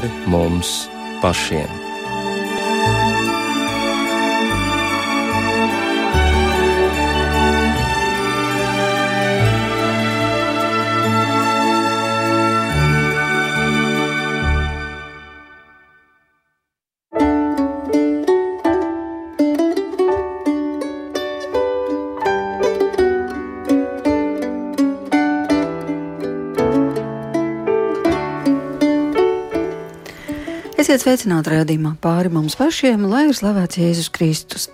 pāri mums pašiem. Esiet sveicināti rādījumā pāri mums pašiem, lai ir slavēts Jēzus Kristus.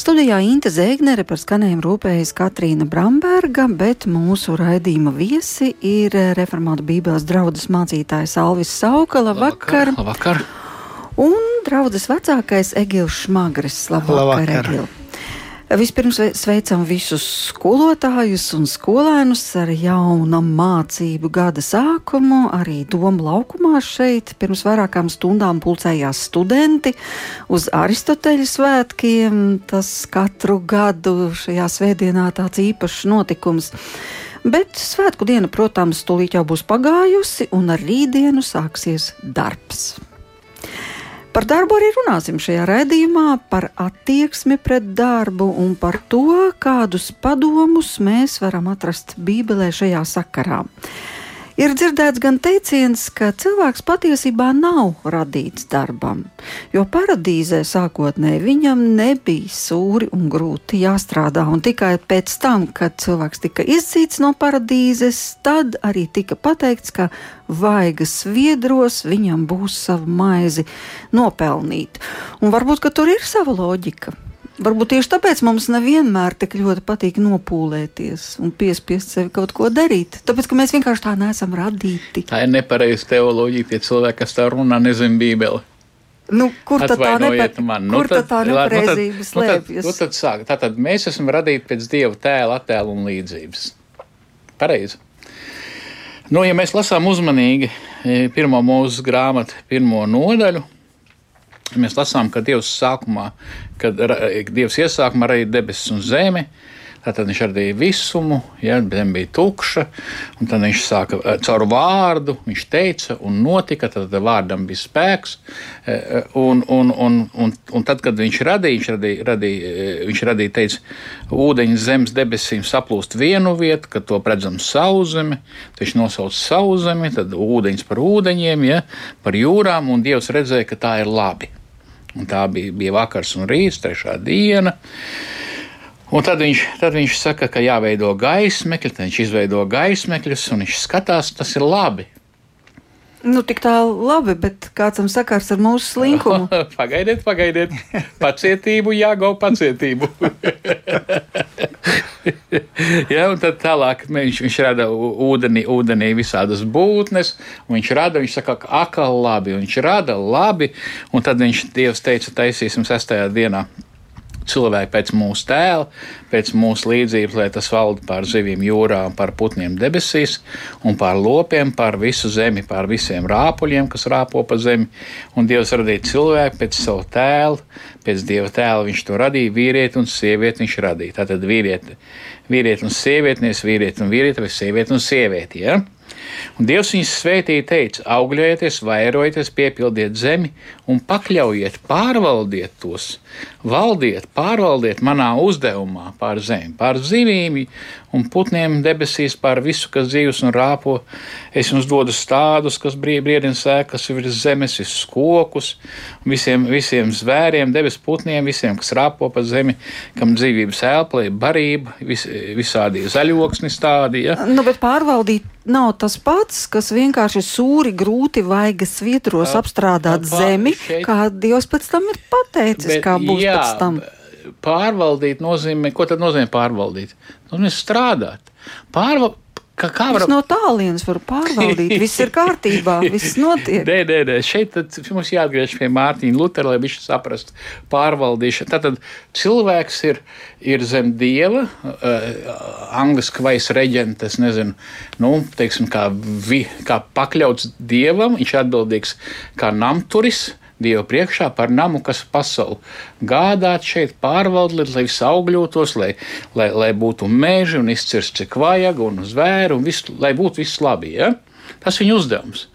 Studijā Inte Zēgnere par skanējumu rūpējas Katrīna Bramberga, bet mūsu raidījuma viesi ir reformāta Bībeles draudzes mācītājs Alvis Saukala. Labvakar! labvakar. Un draudzes vecākais Egils Šmagris. Labvakar, labvakar. Egil! Vispirms sveicam visus skolotājus un skolēnus ar jaunu mācību gada sākumu. Arī Doma laukumā šeit pirms vairākām stundām pulcējās studenti uz Aristoteļa svētkiem. Tas katru gadu šajā svētdienā tāds īpašs notikums. Bet svētku diena, protams, tūlīt jau būs pagājusi, un ar rītdienu sāksies darbs. Par darbu arī runāsim šajā raidījumā, par attieksmi pret darbu un par to, kādus padomus mēs varam atrast Bībelē šajā sakarā. Ir dzirdēts gan teiciens, ka cilvēks patiesībā nav radīts darbam, jo paradīzē sākotnēji viņam nebija sūri un grūti jāstrādā, un tikai pēc tam, kad cilvēks tika izdzīts no paradīzes, tad arī tika pateikts, ka vaigas viedros viņam būs sava maizi nopelnīt. Un varbūt, ka tur ir sava loģika. Varbūt tieši tāpēc mums nevienmēr tik ļoti patīk nopūlēties un piespiest sevi kaut ko darīt. Tāpēc, ka mēs vienkārši tā neesam radīti. Tā ir nepareiza teoloģija, tie cilvēki, kas tā runā, nezin Bībeli. Nu, kur tad tā, nepa... man. Nu, kur tad, tā nepareizība nu, slēpjas? Nu, tad, nu, tad sāk. Tātad mēs esam radīti pēc Dieva tēla, attēla un līdzības. Pareizi. Nu, ja mēs lasām uzmanīgi e, pirmo mūsu grāmatu, pirmo nodaļu, Mēs lasām, ka Dievs sākumā, kad Dievs iesākumā radīja debesis un zemi, Tad viņš radīja visumu, ja, zeme bija tukša, un tad viņš sāka eh, caur vārdu, viņš teica, un notika, tad vārdam bija spēks. Eh, un, un, un, un, un tad, kad viņš radīja, viņš radīja, radīja, eh, viņš radīja teica, ūdeņi zemes debesīm saplūst vienu vietu, kad to redzam sauszemi, tad viņš nosauca sauszemi, tad ūdeņus par ūdeņiem, ja, par jūrām, un Dievs redzēja, ka tā ir labi. Un tā bija, bija vakars un rīts, trešā diena. Un tad viņš, tad viņš saka, ka jāveido gaismekļi, tad viņš izveido gaismekļus, un viņš skatās, tas ir labi. Nu, tik tālu labi, bet kāds tam sakars ar mūsu slinkumu? pagaidiet, pagaidiet. Pacietību, jāgau pacietību. ja, un tad tālāk viņš, viņš rada ūdenī, ūdenī visādas būtnes, un viņš rada, viņš saka, akal labi, un viņš rada labi, un tad viņš Dievs teica, taisīsim sestajā dienā cilvēku pēc mūsu tēla, pēc mūsu līdzības, lai tas valda pār zivīm jūrā, pār putniem debesīs un pār lopiem, pār visu zemi, pār visiem rāpuļiem, kas rāpo pa zemi. Un Dievs radīja cilvēku pēc savu tēlu, pēc Dieva tēla viņš to radīja, vīrieti un sievieti viņš radīja. Tātad vīrieti, vīrieti un sievieti, nevis vīrieti un vīrieti, vai sievieti un sievieti. Ja? Un Dievs viņus svētīja, teica: augļojieties, vairojieties, piepildiet zemi un pakļaujiet, pārvaldiet tos, valdiet, pārvaldiet manā uzdevumā pār zemi, pār zivīm un putniem debesīs, pār visu, kas dzīvs un rāpo. Es jums dodu stādus, kas briedina sēkas virs zemes, visus kokus, visiem, visiem zvēriem, debesu putniem, visiem, kas rāpo pa zemi, kam dzīvības elplē, barība, vis, visādi zaļoksni stādi. Ja? Nu, bet pārvaldīt nav tas pats, kas vienkārši sūri, grūti vaigas vietros apstrādāt zemi, šeit... kā Dievs pēc tam ir pateicis, Bet, kā būs jā, pēc tam. Pārvaldīt nozīmē, ko tad nozīmē pārvaldīt? Nozīmē strādāt. Pārval, Kā, kā var... Es no tālienes varu pārvaldīt, viss ir kārtībā, viss notiek. nē, nē, nē, šeit mums jāatgriež pie Mārtiņa Lutera, lai viņš saprastu pārvaldīšanu. Tātad cilvēks ir, ir zem dieva, uh, angliski vai reģents, nezinu, nu, teiksim, kā, vi, kā pakļauts dievam, viņš atbildīgs kā namturis Dievu priekšā par namu, kas pasauli gādāt šeit, pārvaldīt, lai viss augļotos, lai, lai, lai būtu meži un izcirst, cik vajag, un zvēru, un visu, lai būtu viss labi. Ja? Tas ir viņa uzdevums.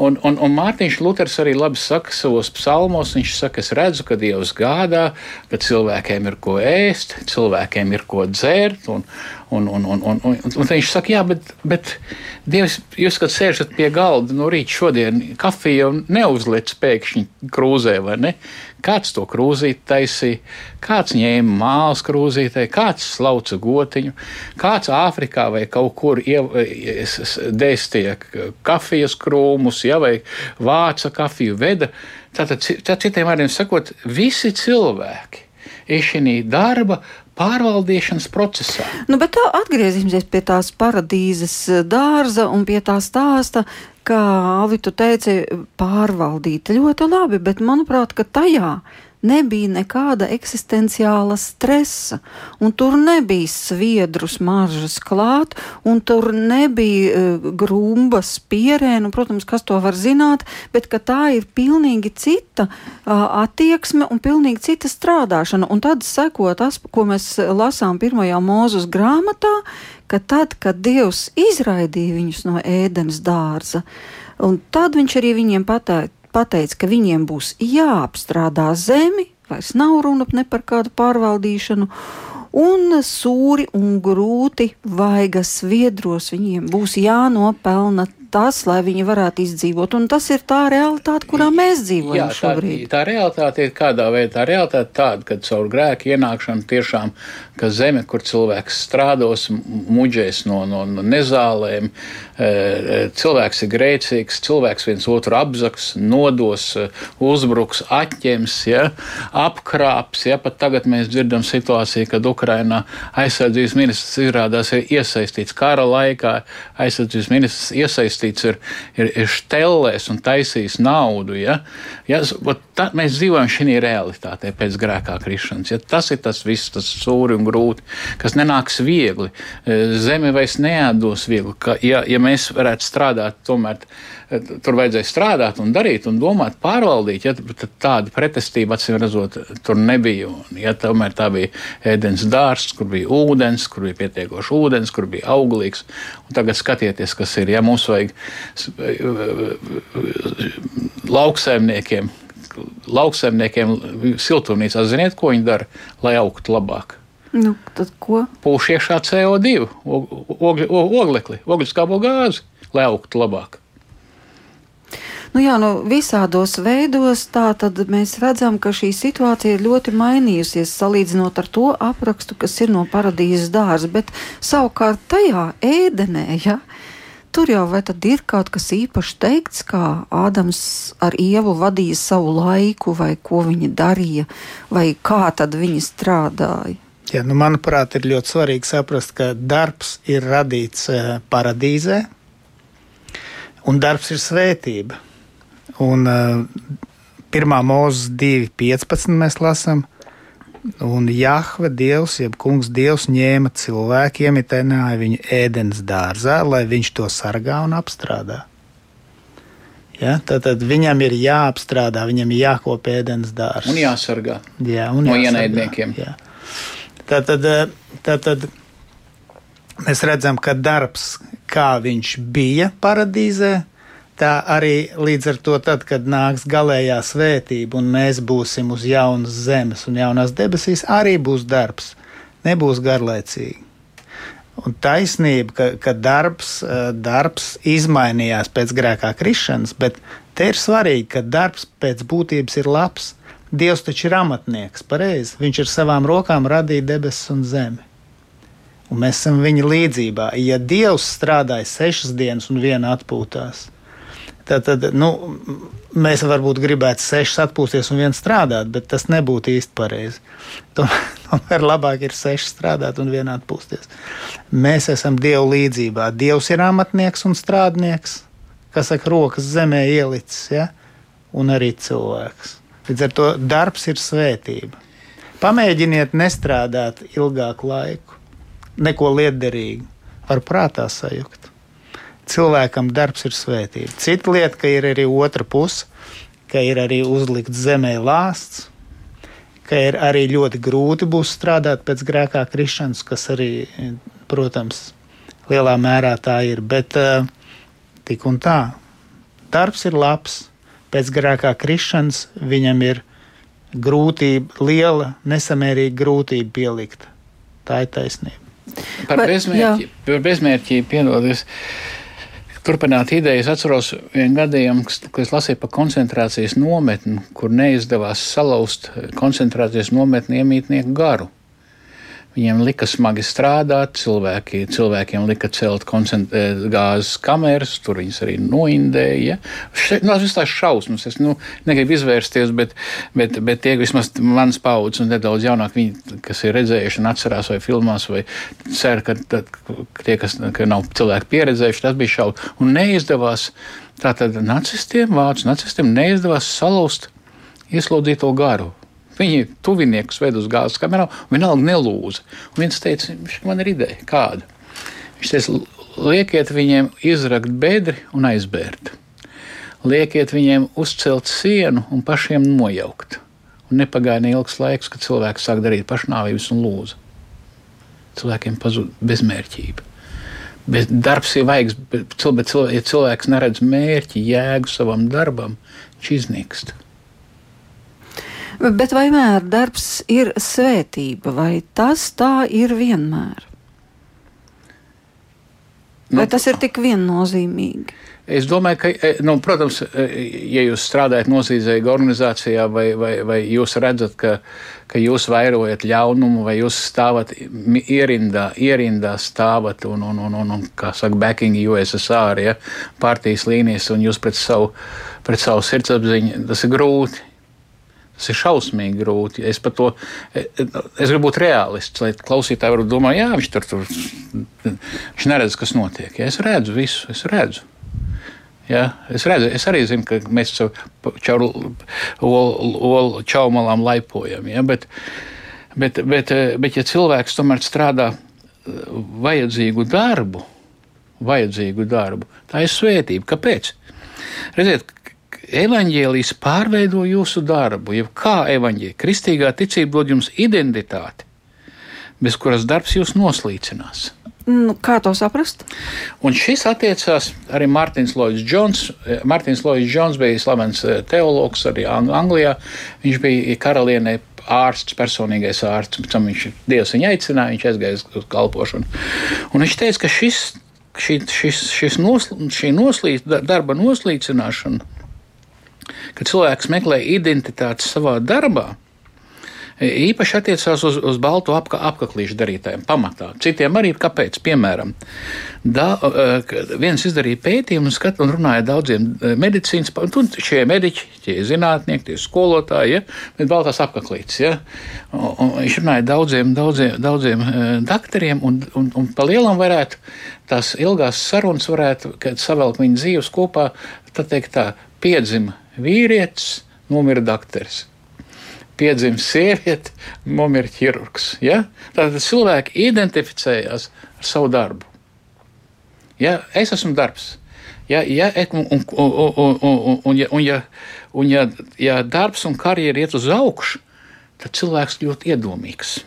Un, un, un Mārtiņš Luters arī labi saka savos psalmos, viņš saka, es redzu, ka Dievs gādā, ka cilvēkiem ir ko ēst, cilvēkiem ir ko dzērt, un, un, un, un, un, un, un viņš saka, jā, bet, bet Dievs, jūs, kad sēžat pie galda no rīta šodien, kafiju neuzliec pēkšņi krūzē, vai ne? Kāds to krūzīti taisīja, kāds ņēma mālas krūzītē, kāds slauca gotiņu, kāds Āfrikā vai kaut kur dēstīja kafijas krūmus, ja, vai vāca kafiju veda. Tātad, tā citiem vārdiem sakot, visi cilvēki ir šī darba pārvaldīšanas procesā. Nu, bet tā atgriezīsimies pie tās paradīzes dārza un pie tā stāsta, kā Alvi tu teici, pārvaldīt ļoti labi, bet manuprāt, ka tajā nebija nekāda eksistenciāla stresa, un tur nebija sviedru smaržas klāt, un tur nebija uh, grumbas pierēnu, protams, kas to var zināt, bet tā ir pilnīgi cita uh, attieksme un pilnīgi cita strādāšana. Un tad seko tas, ko mēs lasām pirmajā mūzus grāmatā, ka tad, kad Dievs izraidīja viņus no ēdens dārza, tad viņš arī viņiem pateica, pateica, ka viņiem būs jāapstrādā zemi, vairs nav runa ne par kādu pārvaldīšanu, un sūri un grūti vaigas viedros viņiem būs jānopelna tas, lai viņi varētu izdzīvot. Un tas ir tā realitāte, kurā mēs dzīvojam Jā, šobrīd. Tā, tā realitāte ir kādā veidā. Tā realitāte tāda, ka caur grēku ienākšanu tiešām, ka zeme, kur cilvēks strādos, muģēs no, no, no nezālēm, e, e, cilvēks ir grēcīgs, cilvēks viens otru apzaks, nodos, e, uzbruks, atņems, ja, apkrāps. Ja, pat tagad mēs dzirdam situāciju, kad Ukrainā aizsardzības ministrs izrādās ir iesaistīts kara laikā, aizsardzības ministrs iesaistīts iesaistīts ir, ir, ir štelēs un taisījis naudu. Ja? Ja, tā, mēs dzīvojam šajā realitātē pēc grēkā krišanas. Ja? Tas ir tas viss, tas sūri un grūti, kas nenāks viegli. E, zeme vairs neēdos viegli. Ka, ja, ja mēs varētu strādāt tomēr tur vajadzēja strādāt un darīt un domāt, pārvaldīt. Ja, tad tāda pretestība, acīm redzot, tur nebija. Un, ja, tomēr tā bija ēdienas dārsts, kur bija ūdens, kur bija pietiekoši ūdens, kur bija auglīgs. Un tagad skatieties, kas ir. Ja mums vajag lauksaimniekiem, lauksaimniekiem siltumnīcā, ziniet, ko viņi dara, lai augtu labāk? Nu, tad ko? Pūš iekšā CO2, oglekli, ogliskābo gāzi, lai augtu labāk. Nu, jā, nu, visādos veidos tā tad mēs redzam, ka šī situācija ir ļoti mainījusies salīdzinot ar to aprakstu, kas ir no paradīzes dārza, bet savukārt tajā ēdenē, ja, Tur jau vai tad ir kaut kas īpašs teikts, kā Ādams ar Ievu vadīja savu laiku, vai ko viņi darīja, vai kā tad viņi strādāja? Jā, nu, manuprāt, ir ļoti svarīgi saprast, ka darbs ir radīts eh, paradīzē, un darbs ir svētība. Un uh, pirmā mūzes 2.15 mēs lasām, un Jahve Dievs, jeb kungs Dievs ņēma cilvēku, iemitēnāja viņu ēdienas dārzā, lai viņš to sargā un apstrādā. Ja, tad, tad viņam ir jāapstrādā, viņam ir jākopē ēdienas dārsts. Un jāsargā. Jā, un no ienaidniekiem. Jā. Tad, tad, tad, tad mēs redzam, ka darbs, kā viņš bija paradīzē, tā arī līdz ar to, tad, kad nāks galējā svētība un mēs būsim uz jaunas zemes un jaunās debesīs, arī būs darbs. Nebūs garlaicīgi. Un taisnība, ka, ka darbs, eh, darbs izmainījās pēc grēkā krišanas, bet te ir svarīgi, ka darbs pēc būtības ir labs. Dievs taču ir amatnieks, pareizi. Viņš ar savām rokām radīja debesis un zemi. Un mēs esam viņa līdzībā. Ja Dievs strādāja sešas dienas un viena atpūtās, Tad, tad nu, mēs varbūt gribētu sešas atpūsties un viens strādāt, bet tas nebūtu īsti pareizi. Tomēr labāk ir seši strādāt un viena atpūsties. Mēs esam Dievu līdzībā. Dievs ir amatnieks un strādnieks, kas saka, rokas zemē ielicis, ja? un arī cilvēks. Līdz ar to darbs ir svētība. Pamēģiniet nestrādāt ilgāku laiku, neko liederīgu, var prātā sajukt cilvēkam darbs ir svētība. Cita lieta, ka ir arī otra puse, ka ir arī uzlikts zemē lāsts, ka ir arī ļoti grūti būs strādāt pēc grēkā krišanas, kas arī, protams, lielā mērā tā ir. Bet tik un tā, darbs ir labs, pēc grēkā krišanas viņam ir grūtība, liela, nesamērīga grūtība pielikt. Tā ir taisnība. Par bezmērķi, par bezmērķību piedodies. Turpināt idejas, atceros vienu gadījumu, kad es lasīju par koncentrācijas nometni, kur neizdevās salauzt koncentrācijas nometni iemītnieku garu. Viņiem lika smagi strādāt, cilvēki, cilvēkiem lika celt eh, gāzes kameras, tur viņas arī noindēja. Ja? Nu, tas ir šausmas. Es nu, negribu izvērsties, bet, bet, bet tie vismaz manas paudzes un nedaudz jaunāk, viņi, kas ir redzējuši un atcerās vai filmās, vai cer, ka, tad, tie, kas ka nav cilvēki pieredzējuši, tas bija šausmas. Un neizdevās tātad nacistiem, vācu nacistiem, neizdevās salauzt ieslodzīto garu Viņi tuviniekus ved uz gāzes kamerām, vienalga nelūza. Un viens teica, man ir ideja, kāda. Viņš teica, liekiet viņiem izrakt bedri un aizbērt. Liekiet viņiem uzcelt sienu un pašiem nojaukt. Un nepagāja neilgs laiks, kad cilvēks sāk darīt pašnāvības un lūza. Cilvēkiem pazūd bezmērķība. Bet darbs ir vajadzīgs, bet, bet ja cilvēks neredz mērķi, jēgu savam darbam, viņš iznīkst. Bet vai vienmēr darbs ir svētība, vai tas tā ir vienmēr? Vai nu, tas ir tik viennozīmīgi? Es domāju, ka, e, nu, protams, e, ja jūs strādājat nozīmīgā organizācijā, vai, vai, vai jūs redzat, ka, ka jūs vairojat ļaunumu, vai jūs stāvat ierindā, ierindā stāvat un, un, un, un, un kā saka, backing USSR, ja, partijas līnijas, un jūs pret savu, pret savu sirdsapziņu, tas ir grūti. Tas ir šausmīgi grūti. Es, to, es gribu būt realists, lai klausītāji varētu domāt, jā, viņš tur, tur viņš neredz, kas notiek. Ja, es redzu visu, es redzu. Ja, es, redzu, es arī zinu, ka mēs caur olu čaumalām laipojam. Ja, bet, bet, bet, bet, ja cilvēks tomēr strādā vajadzīgu darbu, vajadzīgu darbu, tā ir svētība. Kāpēc? Redziet, evaņģēlijs pārveido jūsu darbu, jeb kā evaņģēlija. Kristīgā ticība dod jums identitāti, bez kuras darbs jūs noslīcinās. Nu, kā to saprast? Un šis attiecās arī Mārtiņš Lloyds Jones. Mārtiņš Lloyds Jones bija slavens eh, teologs arī Anglijā. Viņš bija karalienei ārsts, personīgais ārsts. Pēc tam viņš Dievs viņu aicināja, viņš aizgāja uz kalpošanu. Un viņš teica, ka šis, šī, šis, šis nosl, šī noslīd, darba noslīcināšana kad cilvēks meklē identitāti savā darbā, īpaši attiecās uz, uz baltu apka, apaklīšu darītājiem, pamatā. Citiem arī kāpēc. Piemēram, da, e, viens izdarīja pētījumu skat, un runāja daudziem e, medicīnas, un šie mediķi, tie zinātnieki, tie skolotāji, ja, bet baltās apaklītes. Ja, un, un viņš runāja daudziem, daudziem, daudziem doktoriem, un, un, un pa lielam varētu tās ilgās sarunas varētu savelkt viņu dzīves kopā, tad teikt tā, piedzima vīrietis, nomira dakteris. Piedzima sieviete, nomira ķirurgs. Ja? Tātad cilvēki identificējās ar savu darbu. Ja? Es esmu darbs. Ja, ja, un, un, un, un, un, ja, un, ja, un ja, ja darbs un karjera iet uz augšu, tad cilvēks kļūst iedomīgs.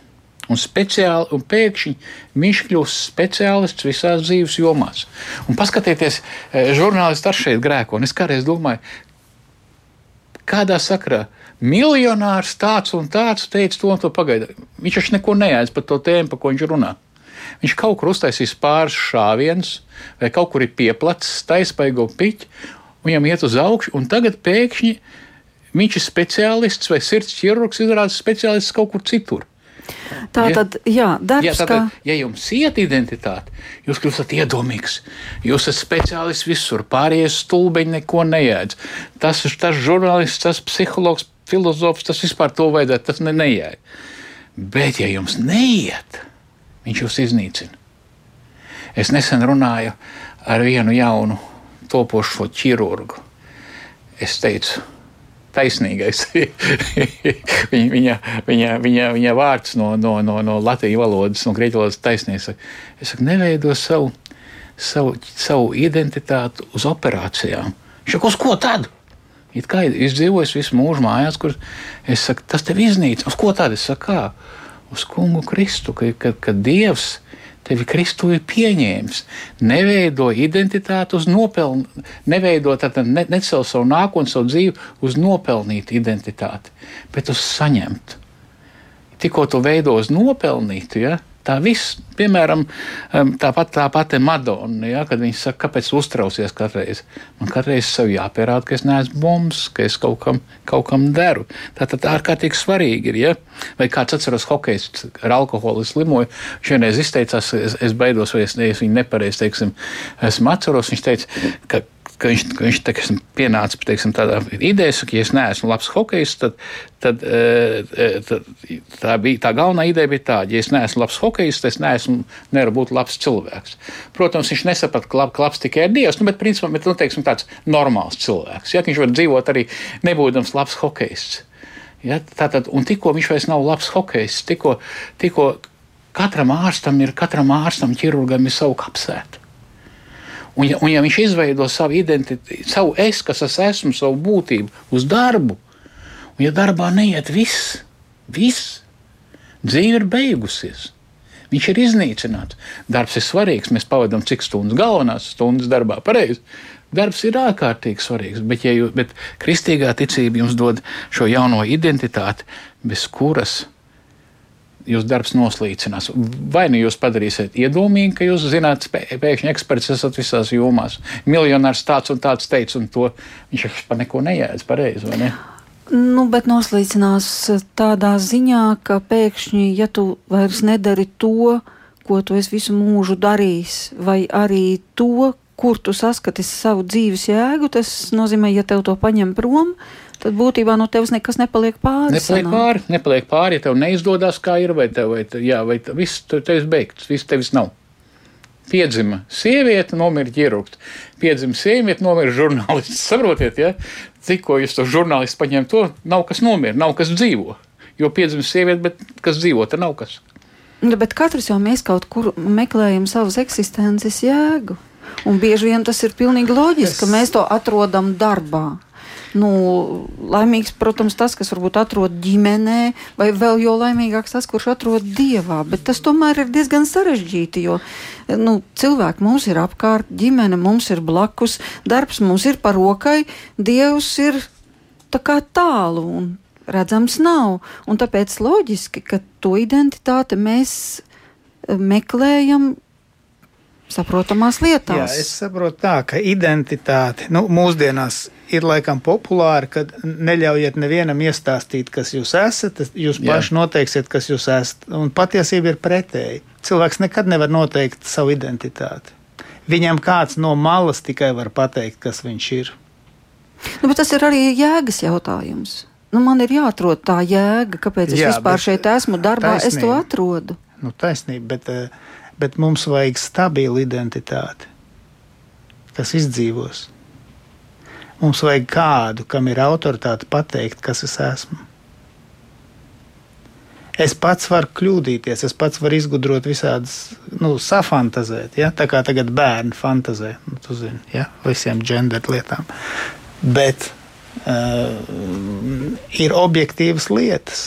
Un, speciāli, un pēkšņi viņš kļūst speciālists visās dzīves jomās. Un paskatieties, eh, žurnālisti ar šeit grēko. Es kādreiz domāju, Kādā sakrā? Miljonārs tāds un tāds teica to un to pagaidā. Viņš taču neko neēdz par to tēmu, par ko viņš runā. Viņš kaut kur uztaisīs pāris šāvienus, vai kaut kur ir pieplacis, taisnīgo piķi, un viņam iet uz augšu, un tagad pēkšņi viņš ir speciālists vai sirds ķirurgs, izrādās speciālists kaut kur citur. Tā tad, jā, darbs, jā, tātad, kā... ja jums iet identitāte, jūs kļūstat iedomīgs. Jūs esat speciālists visur, pārējie stulbeņi neko neēdz. Tas ir tas žurnālists, tas psihologs, filozofs, tas vispār to vajadzētu, tas ne, neiet. Bet, ja jums neiet, viņš jūs iznīcina. Es nesen runāju ar vienu jaunu topošo ķirurgu. Es teicu, taisnīgais. viņa, viņa, viņa, viņa vārds no, no, no, no latviešu valodas, no grieķu valodas taisnīgs. Es saku, neveido savu, savu, savu identitāti uz operācijām. Viņš saka, uz ko tad? It kā es dzīvoju visu mūžu mājās, kur es saku, tas tev iznīcina. Uz ko tad? Es saku, kā? Uz kungu Kristu, ka, ka, ka Dievs tevi Kristu ir pieņēmis. Neveido identitāti uz nopelnu, neveido tātad ne, ne savu, savu nākotni, savu dzīvi uz nopelnītu identitāti, bet uz saņemtu. Tikko tu veido uz nopelnītu, ja, Tā viss, piemēram, tāpat tā pati Madona, ja, kad viņa saka, kāpēc uztraucies katru reizi. Man katru reizi sev jāpierāda, ka es neesmu bombs, ka es kaut kam, kaut kam deru. Tā tad ārkārtīgi svarīgi ir. Ja? Vai kāds atceros hokejs ar alkoholu slimoju, viņš vienreiz izteicās, es, es baidos, vai es, es viņu nepareizi, teiksim, esmu atceros, viņš teica, ka ka viņš, ka viņš teiksim, pienāca teiksim, tādā idejā, ka, ja es neesmu labs hokejs, tad, tad, e, e, tad tā, bija, tā galvenā ideja bija tāda, ja es neesmu labs hokejs, tad es neesmu, nevaru būt labs cilvēks. Protams, viņš nesaprata, ka lab, labs tikai ir Dievs, nu, bet principā bet, nu, teiksim, tāds normāls cilvēks. Ja, viņš var dzīvot arī nebūdams labs hokejs. Ja, tātad, un tikko viņš vairs nav labs hokejs, tikko, tikko katram ārstam ir, katram ārstam, ķirurgam ir savu kapsētu. Un ja, un ja viņš izveido savu identitāti, savu es, kas es esmu, savu būtību uz darbu, un ja darbā neiet viss, viss, dzīve ir beigusies. Viņš ir iznīcināts. Darbs ir svarīgs. Mēs pavadām cik stundas, galvenās stundas darbā. Pareizi. Darbs ir ārkārtīgi svarīgs, bet, ja jūs, bet kristīgā ticība jums dod šo jauno identitāti, bez kuras jūsu darbs noslīcinās. Vai nu jūs padarīsiet iedomīgi, ka jūs zināt, pēkšņi eksperts esat visās jomās. Miljonārs tāds un tāds teica, un to viņš par neko nejēdz pareizi, vai ne? Nu, bet noslīcinās tādā ziņā, ka pēkšņi, ja tu vairs nedari to, ko tu esi visu mūžu darījis, vai arī to, kur tu saskaties savu dzīves jēgu, tas nozīmē, ja tev to paņem prom, uh, tad būtībā no tevis nekas nepaliek pāri. Nepaliek pāri, nepaliek pāri, ja tev neizdodas, kā ir, vai tev, vai, jā, vai viss tevis beigts, viss tevis nav. Piedzima sieviete, nomira ķirurgs. Piedzima sieviete, nomira žurnālists. Saprotiet, ja? Tikko jūs to žurnālistu paņemat, to nav kas nomira, nav kas dzīvo. Jo piedzima sieviete, bet kas dzīvo, tad nav kas. Ja, bet katrs jau mēs kaut kur meklējam savas eksistences jēgu. Un bieži vien tas ir pilnīgi loģiski, es... ka mēs to atrodam darbā. Nu, laimīgs, protams, tas, kas varbūt atrod ģimenē, vai vēl jo laimīgāks tas, kurš atrod dievā. Bet tas tomēr ir diezgan sarežģīti, jo nu, cilvēki mums ir apkārt, ģimene mums ir blakus, darbs mums ir par rokai, dievs ir tā kā tālu. Un, Redzams, nav. Un tāpēc loģiski, ka to identitāti mēs eh, meklējam saprotamās lietās. Jā, es saprotu tā, ka identitāte nu, mūsdienās ir laikam populāra, kad neļaujiet nevienam iestāstīt, kas jūs esat. Jūs Jā. paši noteiksiet, kas jūs esat. Un patiesība ir pretēji. Cilvēks nekad nevar noteikt savu identitāti. Viņam kāds no malas tikai var pateikt, kas viņš ir. Nu, tas ir arī jēgas jautājums. Nu, man ir jāatrod tā jēga, kāpēc es Jā, vispār šeit esmu darbā. Taisnība. Es to atrodu. Nu, taisnība, bet, eh, bet mums vajag stabilu identitāti, kas izdzīvos. Mums vajag kādu, kam ir autoritāte pateikt, kas es esmu. Es pats varu kļūdīties, es pats varu izgudrot visādas, nu, safantazēt. Ja? Tā kā tagad bērni fantazē, nu, tu zini, ja? visiem ģenderu lietām. Bet uh, ir objektīvas lietas.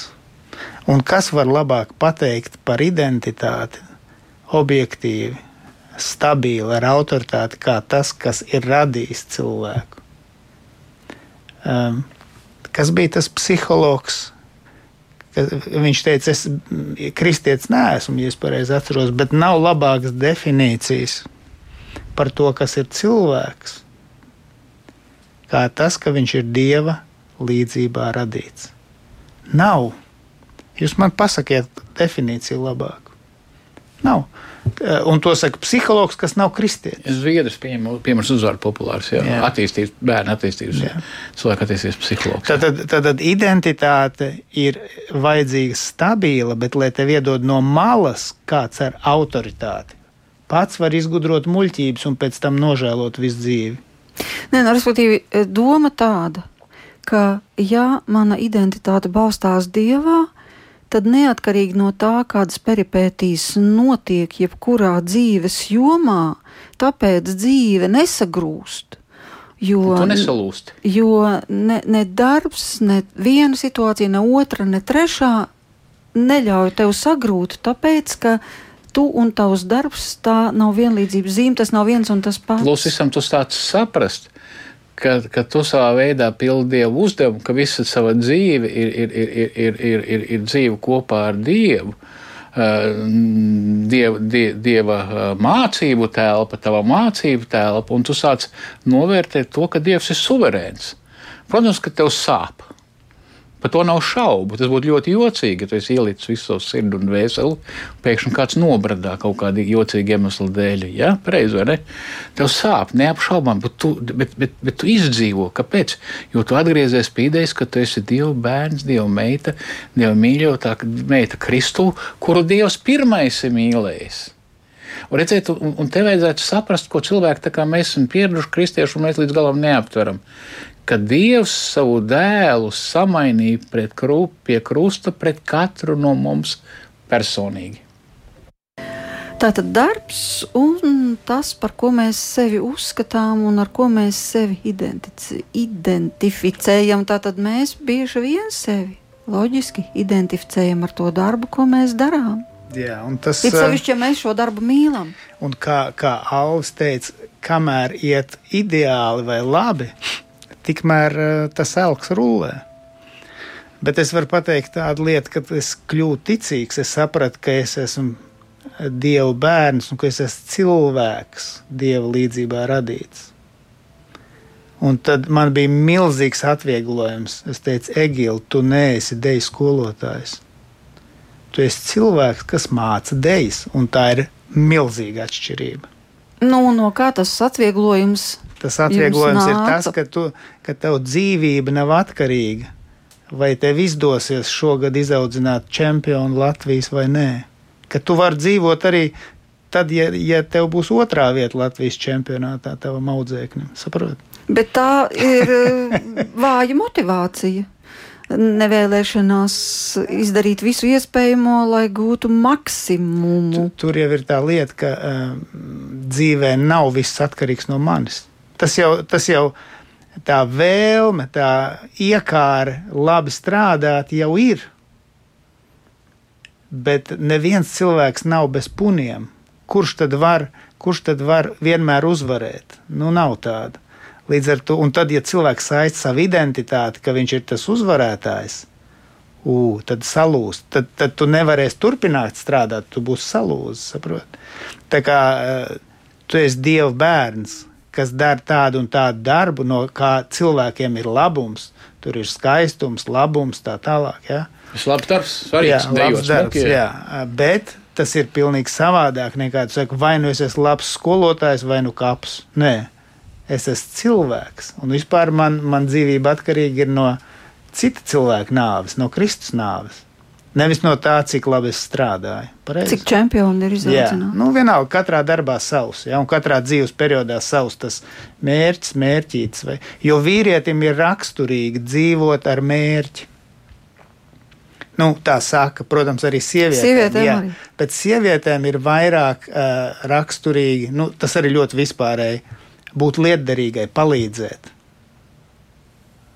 Un kas var labāk pateikt par identitāti, objektīvi, stabili, ar autoritāti, kā tas, kas ir radījis cilvēku? Um, kas bija tas psihologs. Viņš teica, es kristietis neesmu, ja es pareizi atceros, bet nav labākas definīcijas par to, kas ir cilvēks, kā tas, ka viņš ir dieva līdzībā radīts. Nav. Jūs man pasakiet definīciju labāku. Nav. Eh, un to saka psihologs, kas nav kristietis. Zviedrs, piemēram, uzvaru populārs, jā, jā. attīstības, bērnu attīstības, jā. cilvēku attīstības psihologs. Tad, tad, tad identitāte ir vajadzīga stabila, bet, lai tev iedod no malas kāds ar autoritāti, pats var izgudrot muļķības un pēc tam nožēlot visu dzīvi. Nē, nu, respektīvi, eh, doma tāda, ka ja mana identitāte balstās Dievā, tad neatkarīgi no tā, kādas peripētīs notiek jebkurā dzīves jomā, tāpēc dzīve nesagrūst. Jo, nesalūst. Jo ne, ne darbs, ne viena situācija, ne otra, ne trešā neļauj tev sagrūt, tāpēc ka tu un tavs darbs, tā nav vienlīdzības zīme, tas nav viens un tas pats. Plus, visam tu stāsts saprast, ka, ka tu savā veidā pildi dievu uzdevumu, ka visa sava dzīve ir, ir, ir, ir, ir, ir, ir, dzīve kopā ar dievu. Dieva, die, dieva mācību telpa, tava mācību telpa, un tu sāc novērtēt to, ka Dievs ir suverēns. Protams, ka tev sāp. Par to nav šaubu. Tas būtu ļoti jocīgi, ja tu ielicis visu savu sirdi un vēseli, pēkšņi kāds nobradā kaut kāda jocīga iemesla dēļ. Ja? Pareizi, vai ne? Tev sāp, neapšaubām, bet tu, bet, bet, bet tu izdzīvo. Kāpēc? Jo tu atgriezies pie idejas, ka tu esi Dieva bērns, Dieva meita, Dieva mīļotā meita Kristu, kuru Dievs pirmais ir mīlējis. Un, redzēt, un, un te vajadzētu saprast, ko cilvēki, tā kā mēs esam pieraduši kristieši, un mēs līdz galam neaptveram, ka Dievs savu dēlu samainīja pret krūp, pie krusta pret katru no mums personīgi. Tātad darbs un tas, par ko mēs sevi uzskatām un ar ko mēs sevi identificējam, tātad mēs bieži vien sevi loģiski identificējam ar to darbu, ko mēs darām. Jā, un tas ir sevišķi, ja mēs šo darbu mīlam. Un kā, kā Alvis teica, kamēr iet ideāli vai labi, tikmēr uh, tas elks rulē. Bet es varu pateikt tādu lietu, ka es kļūstu ticīgs. Es sapratu, ka es esmu Dieva bērns un ka es esmu cilvēks, Dieva līdzjūtībā radīts. Un tad man bija milzīgs atvieglojums. Es teicu, Egīla, tu neesi deju skolotājs. Tu esi cilvēks, kas māca dejas, un tā ir milzīga atšķirība. Nu, no kā tas atvieglojums Tas atvieglojums ir tas, ka, tu, ka tev dzīvība nav atkarīga. Vai tev izdosies šogad izaudzināt čempionu Latvijas vai nē? Ka tu vari dzīvot arī tad, ja, ja tev būs otrā vieta Latvijas čempionātā, tavam audzēknim. Saprot? Bet tā ir vāja motivācija nevēlēšanās izdarīt visu iespējamo, lai gūtu maksimumu. Tur jau ir tā lieta, ka um, dzīvē nav viss atkarīgs no manis. Tas jau, tas jau tā vēlme, tā iekāra labi strādāt jau ir. Bet neviens cilvēks nav bez puniem. Kurš tad var, kurš tad var vienmēr uzvarēt? Nu, nav tāda. Līdz ar to, un tad, ja cilvēks saista savu identitāti, ka viņš ir tas uzvarētājs, ū, tad salūst. Tad, tad tu nevarēsi turpināt strādāt, tu būsi salūzis. Saprot? Tā kā uh, tu esi Dieva bērns, kas dara tādu un tādu darbu, no kā cilvēkiem ir labums. Tur ir skaistums, labums, tā tālāk. Ja? Tas ir labs darbs, svarīgs. Jā, labs darbs, jā. Bet tas ir pilnīgi savādāk nekā tu saki, vai nu es esmu labs skolotājs, vai nu kaps. Nē, es esmu cilvēks. Un vispār man, man dzīvība atkarīga ir no cita cilvēka nāves, no Kristus nāves. Nevis no tā, cik labi es strādāju. Pareizi? Cik čempioni ir izaudzināti? Nu, vienalga, katrā darbā savs, ja, un katrā dzīves periodā savs tas mērķis, mērķīts. Vai, jo vīrietim ir raksturīgi dzīvot ar mērķi. Nu, tā saka, protams, arī sievietēm. sievietēm jā, arī. Bet sievietēm ir vairāk uh, raksturīgi, nu, tas arī ļoti vispārēji, būt lietderīgai, palīdzēt.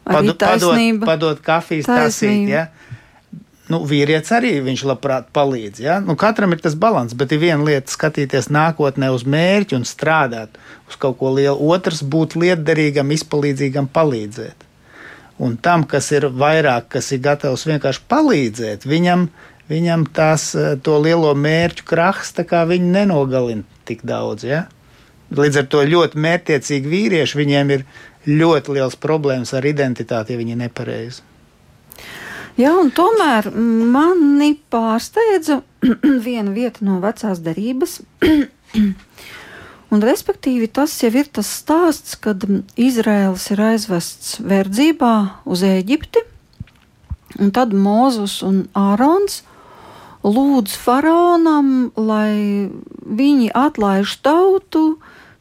Padu, padot, padot kafijas tasīt. Ja? Nu, vīrietis arī viņš labprāt palīdz. Ja? Nu, katram ir tas līdzsvars, bet ir viena lieta skatīties nākotnē uz mērķi un strādāt uz kaut ko lielu. Otrs būt lietderīgam, izpalīdzīgam, palīdzēt. Un tam, kas ir vairāk, kas ir gatavs vienkārši palīdzēt, viņam, viņam tās, eh, to lielo mērķu krahs nenogalina tik daudz. Ja? Līdz ar to ļoti mērķiecīgi vīrieši viņiem ir ļoti liels problēmas ar identitāti, ja viņi ir nepareizi. Jā, un tomēr mani pārsteidza viena vieta no vecās derības. un, respektīvi, tas jau ir tas stāsts, kad Izraels ir aizvests verdzībā uz Eģipti, un tad Mozus un Ārons lūdz faraonam, lai viņi atlaiž tautu,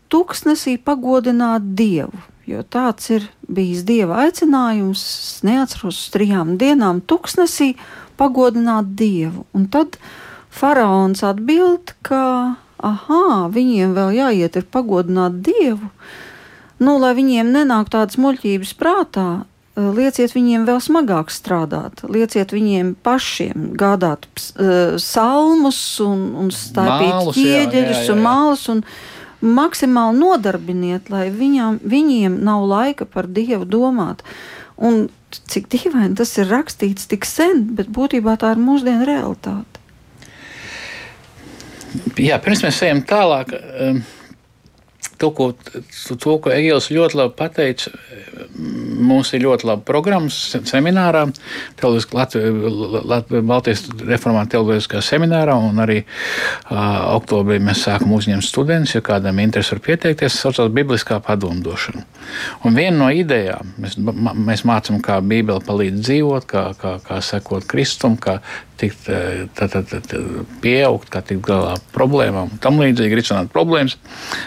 tuksnesī pagodināt dievu jo tāds ir bijis dieva aicinājums. Es neatceros uz trijām dienām tuksnesī pagodināt dievu. Un tad faraons atbild, ka aha, viņiem vēl jāiet ir pagodināt dievu. Nu, lai viņiem nenāk tādas muļķības prātā, lieciet viņiem vēl smagāk strādāt, lieciet viņiem pašiem gādāt uh, salmus un, un stāpīt ķieģeļus un mālus. Un, maksimāli nodarbiniet, lai viņam, viņiem nav laika par Dievu domāt. Un cik dīvaini tas ir rakstīts tik sen, bet būtībā tā ir mūsdienu realitāte. Jā, pirms mēs ejam tālāk. Um to, ko, to, ko Egils ļoti labi pateica, mums ir ļoti laba programma seminārā, Baltijas reformāta televīziskā seminārā, un arī uh, oktobrī mēs sākam uzņemt studentus, ja kādam interesi var pieteikties, saucās Bibliskā padomdošana. Un viena no idejām, mēs, mēs mācām, kā Bībele palīdz dzīvot, kā, kā, kā sekot Kristum, kā tikt tā, tā, tā, pieaugt, kā tikt galā ar problēmām un tam līdzīgi risināt problēmas.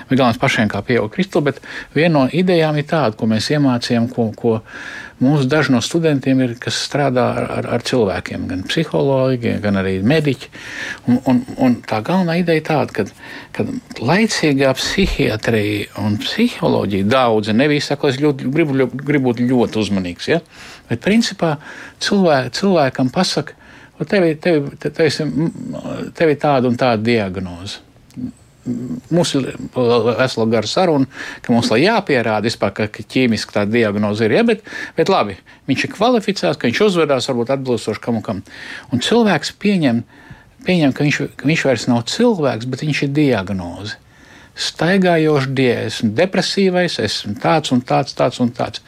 Bet galvenais pašiem kā pieaugt Kristu, bet viena no idejām ir tāda, ko mēs iemācījām, ko, ko mūsu daži no studentiem ir, kas strādā ar, ar, ar cilvēkiem, gan psihologi, gan arī mediķi. Un, un, un tā galvenā ideja ir tāda, ka laicīgā psihiatrija un psiholoģija daudzi, nevis saka, es ļoti, gribu, gribu būt ļoti uzmanīgs, ja? bet principā cilvē, cilvēkam pasaka, tev ir tāda un tāda diagnoze. Mums ir vesela gara saruna, ka mums ir jāpierāda, vispār, ka, ka ķīmiski tā diagnoze ir. Ja, bet, bet labi, viņš ir kvalificēts, ka viņš uzvedās varbūt atbilstoši kam un kam. Un cilvēks pieņem, pieņem ka, viņš, ka viņš vairs nav cilvēks, bet viņš ir diagnoze staigājošs dievs, esmu depresīvais, esmu tāds un tāds, tāds un tāds.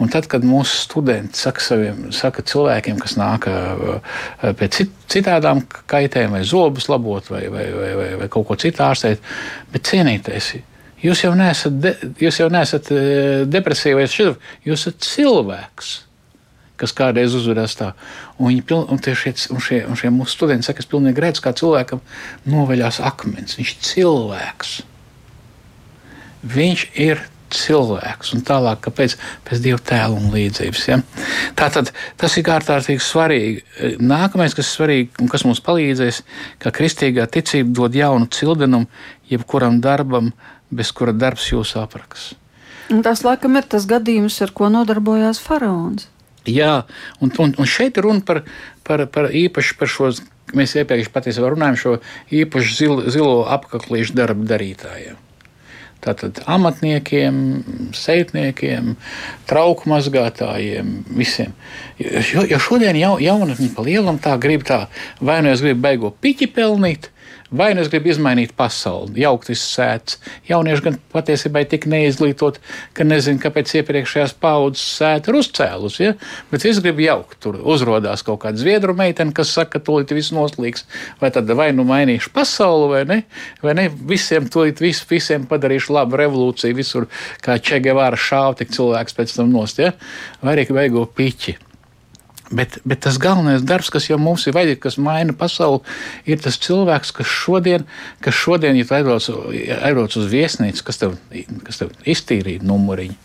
Un tad, kad mūsu studenti saka, saviem, saka cilvēkiem, kas nāk pēc citādām kaitēm, vai zobus labot, vai, vai, vai, vai, vai kaut ko citu ārstēt, bet cienīties. Jūs jau neesat, de, jūs jau neesat depresīvais, jūs esat cilvēks kas kādreiz uzvedās tā. Un, viņi, piln, un, šie, un, šie, un šie mūsu studenti saka, ka es pilnīgi redzu, kā cilvēkam noveļās akmens. Viņš ir cilvēks. Viņš ir cilvēks, un tālāk, kāpēc pēc dieva tēla un līdzības. Ja? Tātad tas ir ārkārtīgi svarīgi. Nākamais, kas ir svarīgi un kas mums palīdzēs, ka kristīgā ticība dod jaunu cildenumu jebkuram darbam, bez kura darbs jūs apraks. Un tas, laikam, ir tas gadījums, ar ko nodarbojās faraons. Jā, un, un, un šeit ir runa par, par, par īpaši par šo, mēs iepriekš patiesībā runājam, šo īpašu zil, zilo apaklīšu darbu darītājiem. Tātad amatniekiem, seitniekiem, trauku mazgātājiem, visiem. Jo, jo šodien jau, jaunatni pa lielam tā grib tā, vai nu es gribu beigo piķi pelnīt, Vai nu es gribu izmainīt pasauli, jaukt izsēts. Jaunieši gan patiesībā ir tik neizglītot, ka nezinu, kāpēc iepriekšējās paudzes sēta ir uzcēlus. Ja? Bet es gribu jaukt. Tur uzrādās kaut kāda zviedru meitene, kas saka, ka tūlīt viss noslīgs. Vai tad vai nu mainīšu pasauli, vai ne? Vai ne? Visiem tūlīt vis, visiem padarīšu labu revolūciju, visur kā Čegevāra šāva, tik cilvēks pēc tam nost. Ja? Vai arī beigo piķi. Bet, bet tas galvenais darbs, kas jau mums ir vajadzīgs, kas maina pasauli, ir tas cilvēks, kas šodien, kas šodien ja aizbrauc, aizbrauc uz viesnīcu, kas tev, kas tev iztīrīja numuriņu.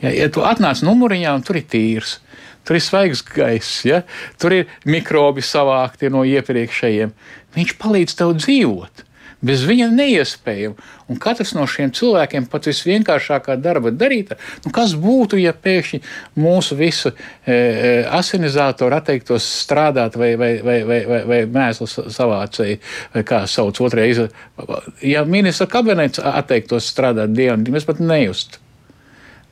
Ja, ja tu atnāc numuriņā, un tur ir tīrs, tur ir svaigs gaiss, ja, tur ir mikrobi savākti no iepriekšējiem, viņš palīdz tev dzīvot. Bez viņa neiespējami. Un katrs no šiem cilvēkiem, pat visvienkāršākā darba darīta, nu kas būtu, ja pēkšņi mūsu visu e, e asinizātori atteiktos strādāt vai, vai, vai, vai, vai, vai mēslu savācēji, vai kā sauc otrajā izrādē. Ja ministra kabinets atteiktos strādāt dienu, mēs pat nejustu.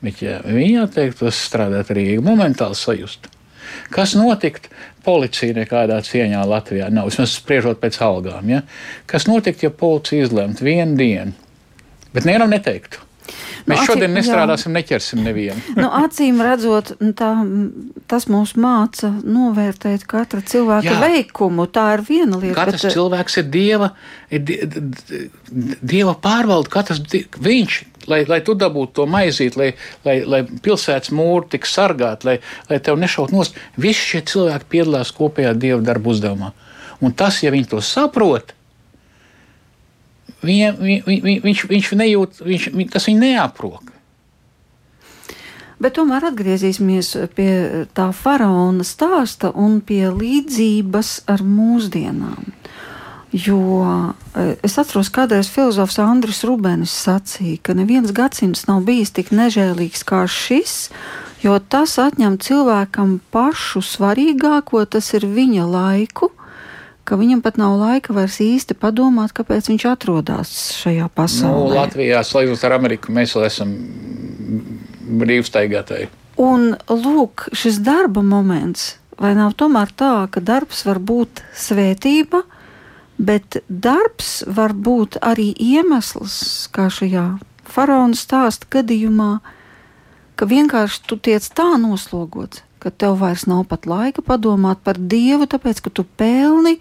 Bet ja viņi atteiktos strādāt arī momentāli sajust. Kas notiktu? Policija nekādā cieņā Latvijā nav. Vismaz spriežot pēc algām. Ja? Kas notiktu, ja policija izlemtu vienu dienu, bet nevienam neteiktu? Mēs nu, šodien nestrādāsim, jā. neķersim nevienu. nu, acīm redzot, nu, tā, tas mūs māca novērtēt katra cilvēka jā. veikumu. Tā ir viena lieta. Katrs bet... cilvēks ir dieva, ir dieva pārvalde. Katrs viņš lai, lai tu dabūtu to maizīt, lai, lai, lai pilsētas mūri tik sargāti, lai, lai tev nešaut nost. Visi šie cilvēki piedalās kopējā dieva darba uzdevumā. Un tas, ja viņi to saprot, viņa, vi, vi, viņš, viņš nejūt, viņš, tas viņu neaprok. Bet tomēr atgriezīsimies pie tā faraona stāsta un pie līdzības ar mūsdienām. Jo e, es atceros, kādreiz filozofs Andris Rubenis sacīja, ka neviens gadsimts nav bijis tik nežēlīgs kā šis, jo tas atņem cilvēkam pašu svarīgāko, tas ir viņa laiku, ka viņam pat nav laika vairs īsti padomāt, kāpēc viņš atrodas šajā pasaulē. Nu, Latvijā, salīdzinot ar Ameriku, mēs vēl esam brīvstaigātāji. Un lūk, šis darba moments, vai nav tomēr tā, ka darbs var būt svētība, bet darbs var būt arī iemesls, kā šajā faraona stāsta gadījumā, ka vienkārši tu tiec tā noslogots, ka tev vairs nav pat laika padomāt par Dievu, tāpēc ka tu pelni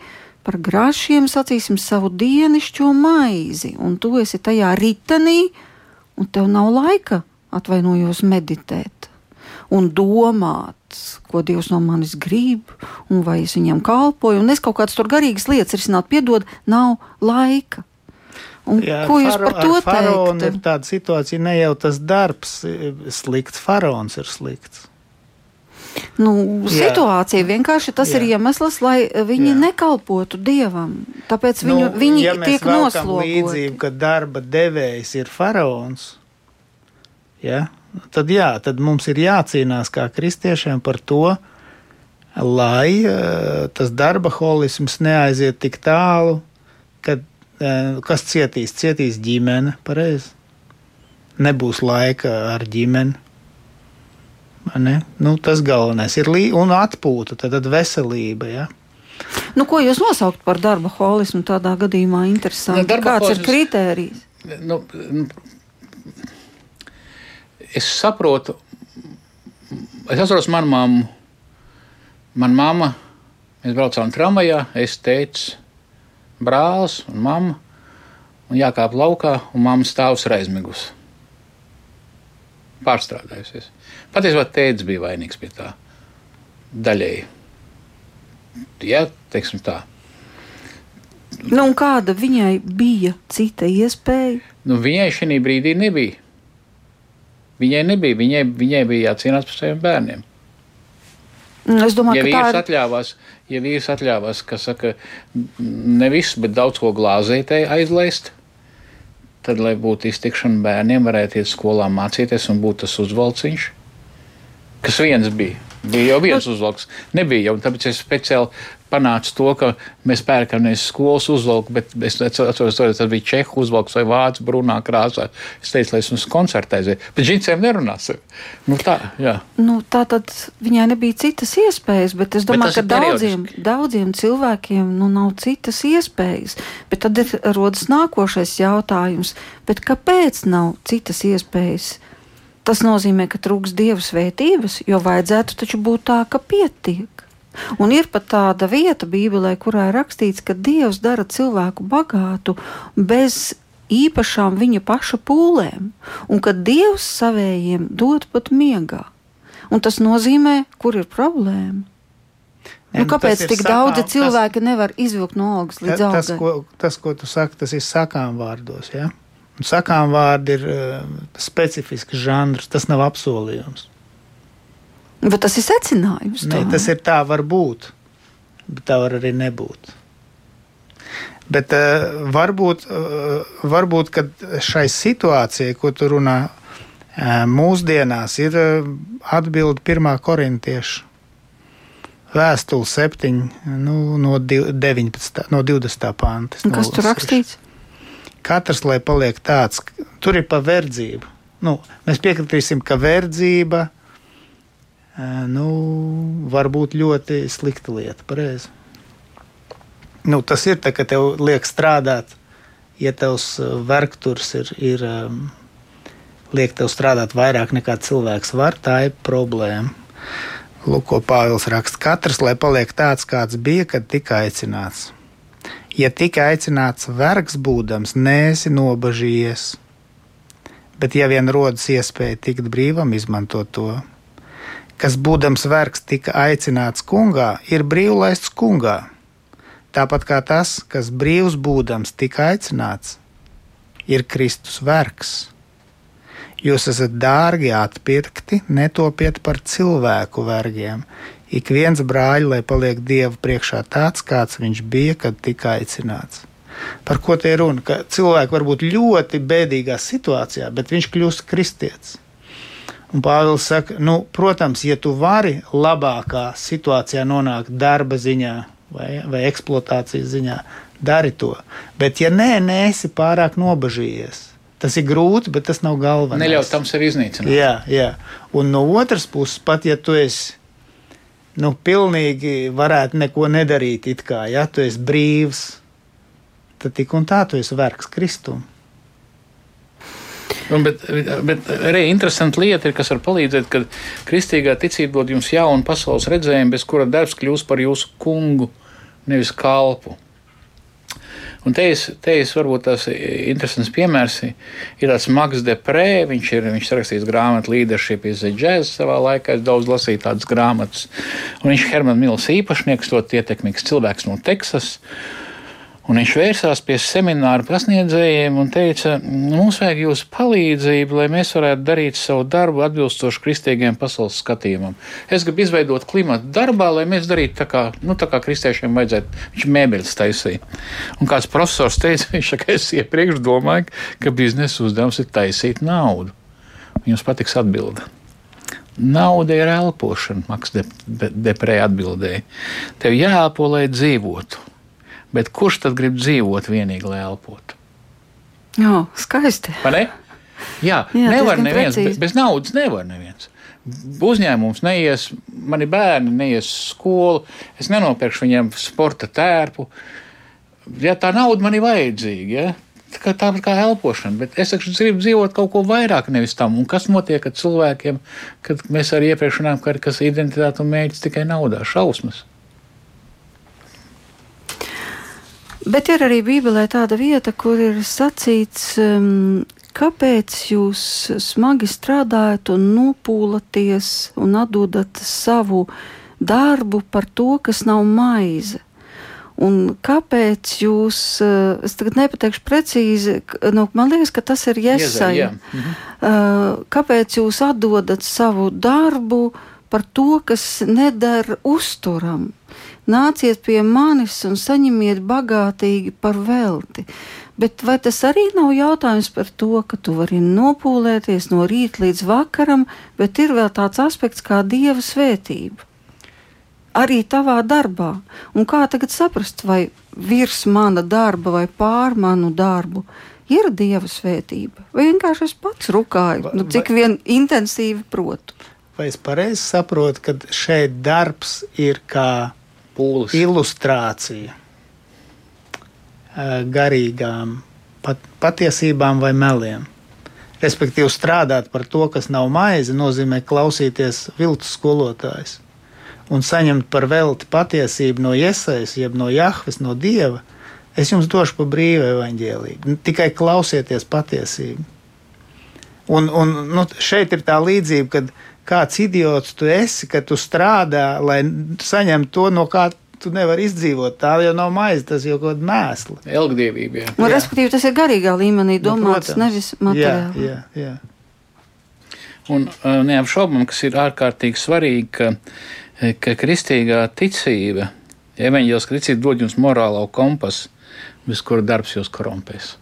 par grašiem, sacīsim, savu dienišķo maizi, un tu esi tajā ritenī, un tev nav laika atvainojos meditēt un domāt, ko Dievs no manis grib, un vai es viņam kalpoju, un es kaut kādas tur garīgas lietas risināt, piedod, nav laika. Un Jā, ko jūs par to teikt? Ir tāda situācija, ne jau tas darbs slikts, faraons ir slikts. Nu, Jā. situācija vienkārši tas Jā. ir iemesls, lai viņi Jā. nekalpotu dievam. Tāpēc viņu, nu, viņi ja tiek noslogoti. Līdzību, ka darba devējs ir faraons. Ja? Tad, jā, tad mums ir jācīnās kā kristiešiem par to, lai uh, tas darba holisms neaiziet tik tālu, kad uh, kas cietīs, cietīs ģimene, pareizi. Nebūs laika ar ģimeni. Ne? Nu, tas galvenais ir lī, un atpūta, tad, tad veselība. Ja? Nu, ko jūs nosaukt par darba holismu tādā gadījumā? Interesanti. Ja, Kāds holisms, ir kritērijs? Nu, es saprotu, es atceros manu mammu. Mana mamma, mēs braucām tramvajā, es teicu, brālis un mamma, un jākāp laukā, un mamma stāv uz aizmigus. Pārstrādājusies. Patiesībā tēvs bija vainīgs pie tā. Daļēji. Jā, teiksim tā. Nu, kāda viņai bija cita iespēja? Nu, viņai šī brīdī nebija. Viņai nebija, viņai, viņai bija jācīnās par saviem bērniem. Mm, es domāju, ja ka vīrs ir... atļāvās, ja vīrs atļāvās, ka saka, ne visu, bet daudz ko glāzītē aizlaist, tad, lai būtu iztikšana bērniem, varētu iet skolā mācīties un būt tas uzvalciņš, kas viens bija. Bija jau viens nu, uzvalks. Nebija jau, tāpēc es speciāli panāca to, ka mēs pērkam nevis skolas uzvalku, bet es atceros, ka tas bija čehu uzvalks vai vācu brūnā krāsā. Es teicu, lai es koncertu aizietu, bet džinsiem nerunāsim. Nu, tā, jā. nu, tā tad viņai nebija citas iespējas, bet es domāju, bet ka daudziem, daudziem cilvēkiem nu, nav citas iespējas. Bet tad ir rodas nākošais jautājums, kāpēc nav citas iespējas? Tas nozīmē, ka trūks dievu svētības, jo vajadzētu taču būt tā, ka pietiek. Un ir pat tāda vieta Bībelē, kurā ir rakstīts, ka Dievs dara cilvēku bagātu bez īpašām viņa paša pūlēm, un ka Dievs savējiem dod pat miegā. Un tas nozīmē, kur ir problēma. Nu, nu kāpēc tik sakām, daudzi cilvēki tas, nevar izvilkt no algas līdz algai? Tas, ko, tas, ko tu saki, tas ir sakām vārdos. Ja? Un sakām vārdi ir uh, specifisks žanrs, tas nav apsolījums. Bet tas ir secinājums. Nē, tas ir tā, var būt, bet tā var arī nebūt. Bet uh, varbūt, uh, varbūt šai situācijai, ko tu runā, uh, mūsdienās ir uh, atbilde pirmā korintieša vēstule 7, nu, no 19, no 20. panta. Kas tur rakstīts? Katrs, lai paliek tāds, tur ir pa verdzību. Nu, mēs piekritīsim, ka verdzība nu, var būt ļoti slikta lieta. Pareizi. Nu, tas ir tā, ka tev liek strādāt, ja tavs vergturs ir, ir liek tev strādāt vairāk nekā cilvēks var, tā ir problēma. Lūk, ko Pāvils raksta. Katrs, lai paliek tāds, kāds bija, kad tika aicināts. Ja tika aicināts vergs būdams, nēsi nobažījies, bet ja vien rodas iespēja tikt brīvam, izmanto to kas būdams vergs tika aicināts kungā, ir brīvlaists kungā. Tāpat kā tas, kas brīvs būdams tika aicināts, ir Kristus vergs. Jūs esat dārgi atpirkti, netopiet par cilvēku vergiem. Ik viens brāļi, lai paliek Dieva priekšā tāds, kāds viņš bija, kad tika aicināts. Par ko te ir runa? Ka cilvēki var būt ļoti bēdīgā situācijā, bet viņš kļūst kristietis Un Pāvils saka, nu, protams, ja tu vari labākā situācijā nonākt darba ziņā vai, vai eksploatācijas ziņā, dari to. Bet, ja nē, neesi pārāk nobažījies, tas ir grūti, bet tas nav galvenais. Neļaut tam sevi iznīcināt. Jā, jā. Un no otras puses, pat ja tu esi nu, pilnīgi varētu neko nedarīt, it kā ja tu esi brīvs, tad tik un tā tu esi vergs Kristum. Un, bet, bet arī interesanta lieta ir, kas var palīdzēt, kad kristīgā ticība dod jums jaunu pasaules redzējumu, bez kura darbs kļūs par jūsu kungu, nevis kalpu. Un te es, te es varbūt tas interesants piemērs ir tāds Maks Deprē, viņš ir, viņš rakstījis grāmatu Leadership is a Jazz savā laikā, es daudz lasīju tādas grāmatas, un viņš Herman Mils īpašnieks, ļoti ietekmīgs cilvēks no Teksas, Un viņš vērsās pie semināru pasniedzējiem un teica, mums vajag jūsu palīdzību, lai mēs varētu darīt savu darbu atbilstoši kristīgiem pasaules skatījumam. Es gribu izveidot klimatu darbā, lai mēs darītu tā kā, nu, tā kā kristiešiem vajadzētu. Viņš mēbeles taisīja. Un kāds profesors teica, viņš saka, es iepriekš domāju, ka biznesa uzdevums ir taisīt naudu. Jums patiks atbildi. Nauda ir elpošana, Maks Deprē atbildēja. Tev jāelpo, lai dzīvotu. Bet kurš tad grib dzīvot vienīgi, lai elpotu? Jā, skaisti. Ne? Jā, Jā nevar neviens, precīzi. bez, naudas nevar neviens. Uzņēmums neies, mani bērni neies skolu, es nenopirkšu viņiem sporta tērpu. Ja tā nauda man ir vajadzīga, ja? tā kā tā kā elpošana, bet es taču gribu dzīvot kaut ko vairāk nevis tam. Un kas notiek ar cilvēkiem, kad mēs arī iepriekš runājām, ka kas identitāte un mēģis tikai naudā, šausmas. Bet ir arī Bībelē tāda vieta, kur ir sacīts, um, kāpēc jūs smagi strādājat un nopūlaties un atdodat savu darbu par to, kas nav maize. Un kāpēc jūs, uh, es tagad nepateikšu precīzi, nu, man liekas, ka tas ir iesaistīts. Mhm. Uh, kāpēc jūs atdodat savu darbu par to, kas nedara uzturam? Nāciet pie manis un saņemiet bagātīgi par velti. Bet vai tas arī nav jautājums par to, ka tu vari nopūlēties no rīta līdz vakaram, bet ir vēl tāds aspekts kā dieva svētība? Arī tavā darbā. Un kā tagad saprast, vai virs mana darba vai pār manu darbu ir dieva svētība? Vai vienkārši es pats rukāju, nu, cik vien intensīvi protu? Vai es pareizi saprotu, ka šeit darbs ir kā pūles. Ilustrācija garīgām pat, patiesībām vai meliem. Respektīvi, strādāt par to, kas nav maize, nozīmē klausīties viltus skolotājs un saņemt par velti patiesību no iesaistas, jeb no Jahves, no Dieva. Es jums došu pa brīvu evaņģēlību. Tikai klausieties patiesību. Un, un nu, šeit ir tā līdzība, kad kāds idiots tu esi, ka tu strādā, lai saņemtu to, no kā tu nevari izdzīvot. Tā jau nav maize, tas jau kaut kāda mēsla. Elgdevība. Nu, respektīvi, tas ir garīgā līmenī nu, domāts, nu, nevis materiāli. Jā, jā, jā. Un neapšaubām, kas ir ārkārtīgi svarīgi, ka, ka kristīgā ticība, evaņģēliskā ticība dod jums morālo kompasu, bez kura darbs jūs korumpēs.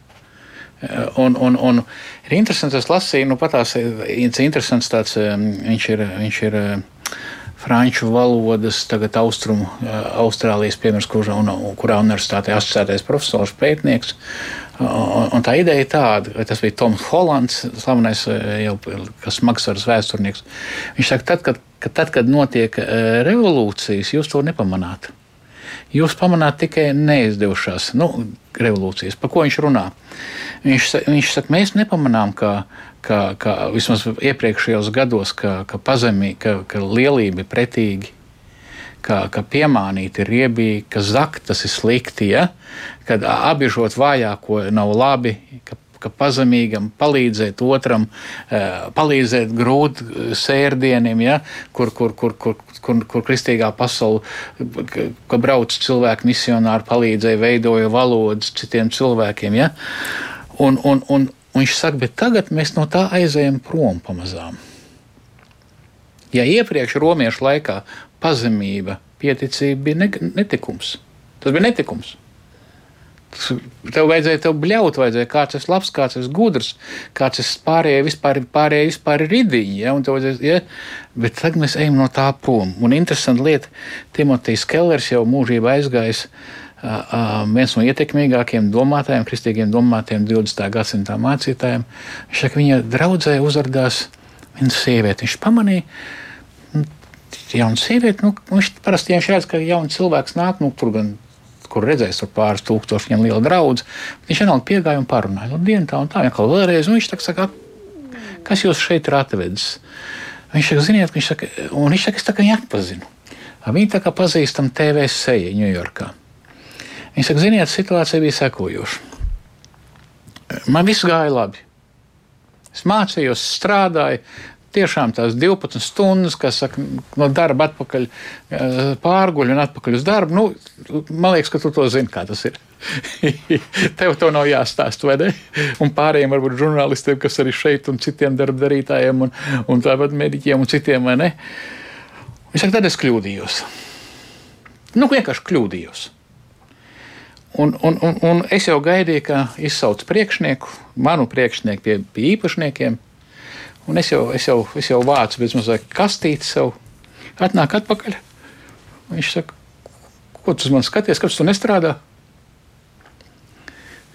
Un, un, un ir interesanti, es lasīju, nu, patās, interesants tāds, viņš ir, viņš ir franču valodas, tagad austrumu Austrālijas piemērs, kurā, un, kurā universitātē asociētais profesors, pētnieks. Un, un tā ideja ir tāda, ka tas bija Toms Hollands, slavenais jau smagsvaras vēsturnieks. Viņš saka, tad, kad, ka tad, kad notiek revolūcijas, jūs to nepamanāt. Jūs pamanāt tikai neizdevušās nu, revolūcijas. Par ko viņš runā? Viņš, viņš saka, mēs nepamanām, ka, ka, ka vismaz iepriekšējos gados, ka, ka pazemī, ka, ka lielība ir pretīgi. Ka, ka piemānīti ir riebīgi, ka zaktas ir slikti, ja? kad apbiežot vājāko nav labi, ka ka pazemīgam palīdzēt otram, eh, palīdzēt grūt sērdieniem, ja, kur, kur, kur, kur, kur, kur kristīgā pasaule, ka brauc cilvēki misionāri, palīdzēja, veidoja valodas citiem cilvēkiem. Ja. Un, un, un, un viņš saka, bet tagad mēs no tā aizējam prom pamazām. Ja iepriekš romiešu laikā pazemība, pieticība bija netikums, tas bija netikums tev vajadzēja tev bļaut, vajadzēja kāds ir labs, kāds ir gudrs, kāds ir pārējie vispār, pārējie vispār ir ridiņi. Ja? Ja? Bet tagad mēs ejam no tā prom. Un interesanti lieta, Timotejs Kellers jau mūžībā aizgājis. Uh, viens no ietekmīgākajiem domātājiem, kristīgiem domātājiem, 20. gadsimta mācītājiem. Viņš saka, viņa draudzē uzrādījās viena sieviete. Viņš pamanīja, nu, jauna sieviete, nu, viņš parasti viņš redz, ka jauns cilvēks nāk, nu, tur gan kur redzējis tur pāris tūkstoši, viņam liela draudz. Viņš vienalga piegāja un parunāja. Nu, dienu tā un tā, jau vēlreiz, un viņš tā saka, kas jūs šeit ir atvedis? Viņš saka, ziniet, viņš saka, un viņš saka, es tā kā viņu atpazinu. Viņi tā kā pazīstam TV seju Ņujorkā. Viņš saka, ziniet, situācija bija sekojoša. Man viss gāja labi. Es mācījos, strādāju, tiešām tās 12 stundas, kas saka, no darba atpakaļ eh, pārguļ un atpakaļ uz darbu. Nu, man liekas, ka tu to zini, kā tas ir. Tev to nav jāstāsta, vai ne? Un pārējiem, varbūt žurnālistiem, kas arī šeit, un citiem darbdarītājiem, un, un tāpat mediķiem un citiem, vai ne? Viņš saka, tad es kļūdījos. Nu, vienkārši kļūdījos. Un, un, un, un es jau gaidīju, ka izsauc priekšnieku, manu priekšnieku pie, pie īpašniekiem. Un es jau, es jau, es jau vācu bez mazliet kastīti sev. Atnāk atpakaļ. Viņš saka, ko tu man skaties, kāpēc tu nestrādā?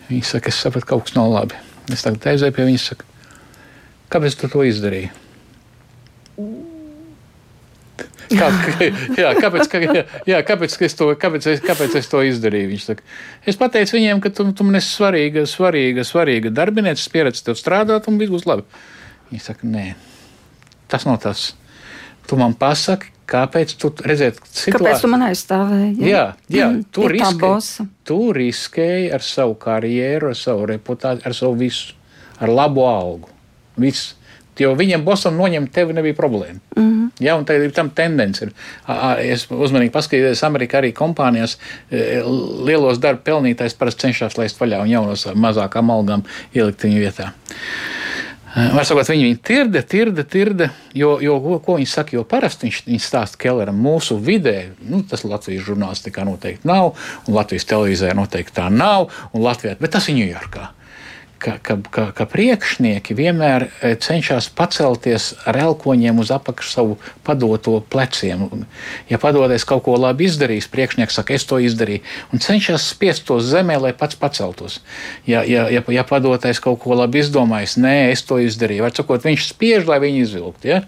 Viņš saka, es sapratu, ka kaut kas nav labi. Es tagad aizēju pie viņas, saka, kāpēc tu to izdarīji? Kā, jā, kāpēc, kā, jā, kāpēc, es to, kāpēc, es, kāpēc es to izdarīju? Viņš saka, es pateicu viņiem, ka tu, tu man esi svarīga, svarīga, svarīga darbinieca, pieredze tev strādāt un viss būs labi. Viņa saka, nē, tas nav tas. Tu man pasaki, kāpēc tu redzēji situāciju. Kāpēc tu man aizstāvēji? Jā, jā, jā mm, tu, riskēji, tu riskēji ar savu karjeru, ar savu reputāciju, ar savu visu, ar labu algu. Viss. Jo viņiem bosam noņemt tevi nebija problēma. Mm -hmm. Ja, un tā ir tam tendence. Ir. Es uzmanīgi paskatījos, Amerikā arī kompānijās e, lielos darba pelnītājs parasti cenšas laist vaļā un jaunos mazākām algām ielikt viņu vietā. Eh, var sakot, viņi viņu tirda, tirda, tirda, jo, jo ko, viņi saka, jo parasti viņš, viņš stāsta Kelleram mūsu vidē, nu, tas Latvijas žurnālistikā noteikti nav, un Latvijas televīzē noteikti tā nav, un Latvijā, bet tas ir Ņujorkā ka, ka, ka, ka priekšnieki vienmēr e, cenšas pacelties ar elkoņiem uz apakšu savu padoto pleciem. Ja padoties kaut ko labi izdarījis, priekšnieks saka, es to izdarīju, un cenšas spiest to zemē, lai pats paceltos. Ja, ja, ja, ja padotais kaut ko labi izdomājis, nē, es to izdarīju, vai sakot, viņš spiež, lai viņi izvilktu. Ja?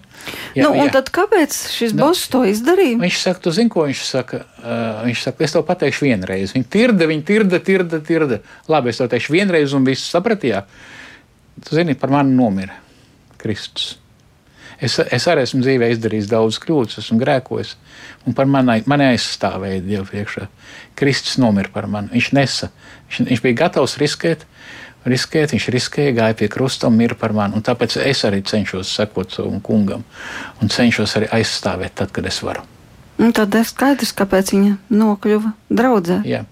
Ja, nu, un ja. tad kāpēc šis nu, boss to izdarīja? Viņš saka, tu zini, ko viņš saka? Uh, viņš saka, es tev pateikšu vienreiz. Viņi tirda, viņi tirda, tirda, tirda. Labi, es tev teikšu vienreiz, un viss sapratījā. Tu zini, par mani nomira Kristus. Es, es arī esmu dzīvē izdarījis daudz kļūdas, esmu grēkojis, un par mani, mani aizstāvēja Dieva priekšā. Kristus nomira par mani. Viņš nesa, viņš, viņš bija gatavs riskēt, riskēt, viņš riskēja, gāja pie krusta un mira par mani. Un tāpēc es arī cenšos sekot savam kungam un cenšos arī aizstāvēt tad, kad es varu. Un tad ir skaidrs, kāpēc viņa nokļuva draudzē. Jā.